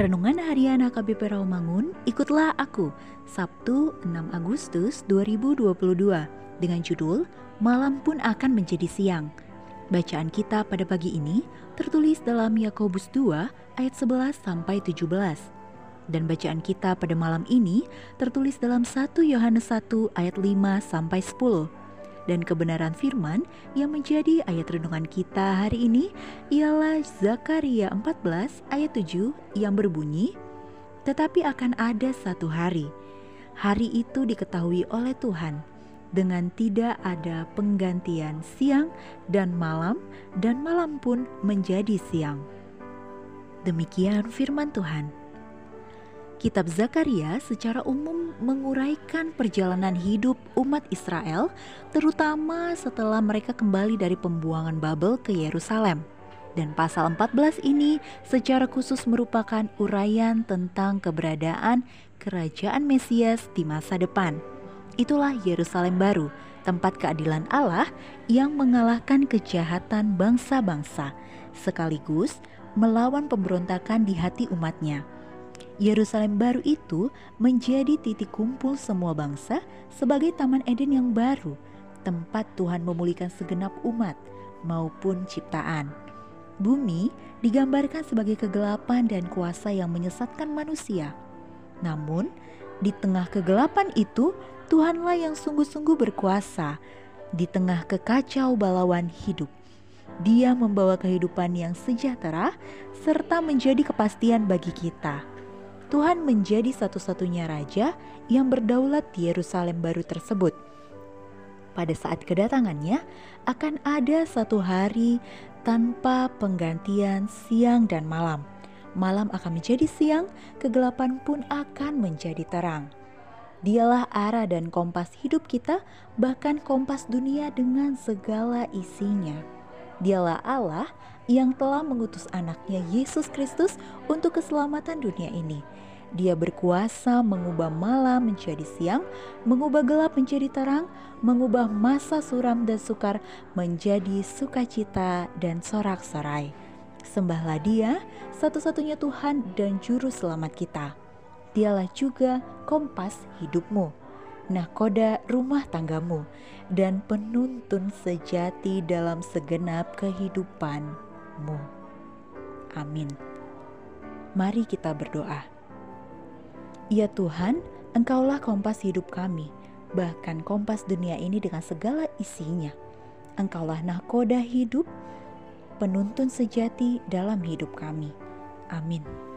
Renungan Harian HKBP Rawamangun, ikutlah aku, Sabtu 6 Agustus 2022, dengan judul Malam pun akan menjadi siang. Bacaan kita pada pagi ini tertulis dalam Yakobus 2 ayat 11 sampai 17. Dan bacaan kita pada malam ini tertulis dalam 1 Yohanes 1 ayat 5 sampai 10 dan kebenaran firman yang menjadi ayat renungan kita hari ini ialah Zakaria 14 ayat 7 yang berbunyi, Tetapi akan ada satu hari, hari itu diketahui oleh Tuhan, dengan tidak ada penggantian siang dan malam, dan malam pun menjadi siang. Demikian firman Tuhan. Kitab Zakaria secara umum menguraikan perjalanan hidup umat Israel, terutama setelah mereka kembali dari pembuangan Babel ke Yerusalem. Dan pasal 14 ini secara khusus merupakan uraian tentang keberadaan kerajaan Mesias di masa depan. Itulah Yerusalem baru, tempat keadilan Allah yang mengalahkan kejahatan bangsa-bangsa, sekaligus melawan pemberontakan di hati umatnya Yerusalem baru itu menjadi titik kumpul semua bangsa sebagai Taman Eden yang baru, tempat Tuhan memulihkan segenap umat maupun ciptaan. Bumi digambarkan sebagai kegelapan dan kuasa yang menyesatkan manusia. Namun, di tengah kegelapan itu, Tuhanlah yang sungguh-sungguh berkuasa. Di tengah kekacau balauan hidup, Dia membawa kehidupan yang sejahtera serta menjadi kepastian bagi kita. Tuhan menjadi satu-satunya raja yang berdaulat di Yerusalem baru tersebut. Pada saat kedatangannya, akan ada satu hari tanpa penggantian siang dan malam. Malam akan menjadi siang, kegelapan pun akan menjadi terang. Dialah arah dan kompas hidup kita, bahkan kompas dunia dengan segala isinya. Dialah Allah yang telah mengutus anaknya Yesus Kristus untuk keselamatan dunia ini. Dia berkuasa mengubah malam menjadi siang, mengubah gelap menjadi terang, mengubah masa suram dan sukar menjadi sukacita dan sorak-sorai. Sembahlah Dia, satu-satunya Tuhan dan Juru Selamat kita. Dialah juga kompas hidupmu, nahkoda rumah tanggamu, dan penuntun sejati dalam segenap kehidupan Amin. Mari kita berdoa. Ya Tuhan, Engkaulah kompas hidup kami, bahkan kompas dunia ini dengan segala isinya. Engkaulah nahkoda hidup, penuntun sejati dalam hidup kami. Amin.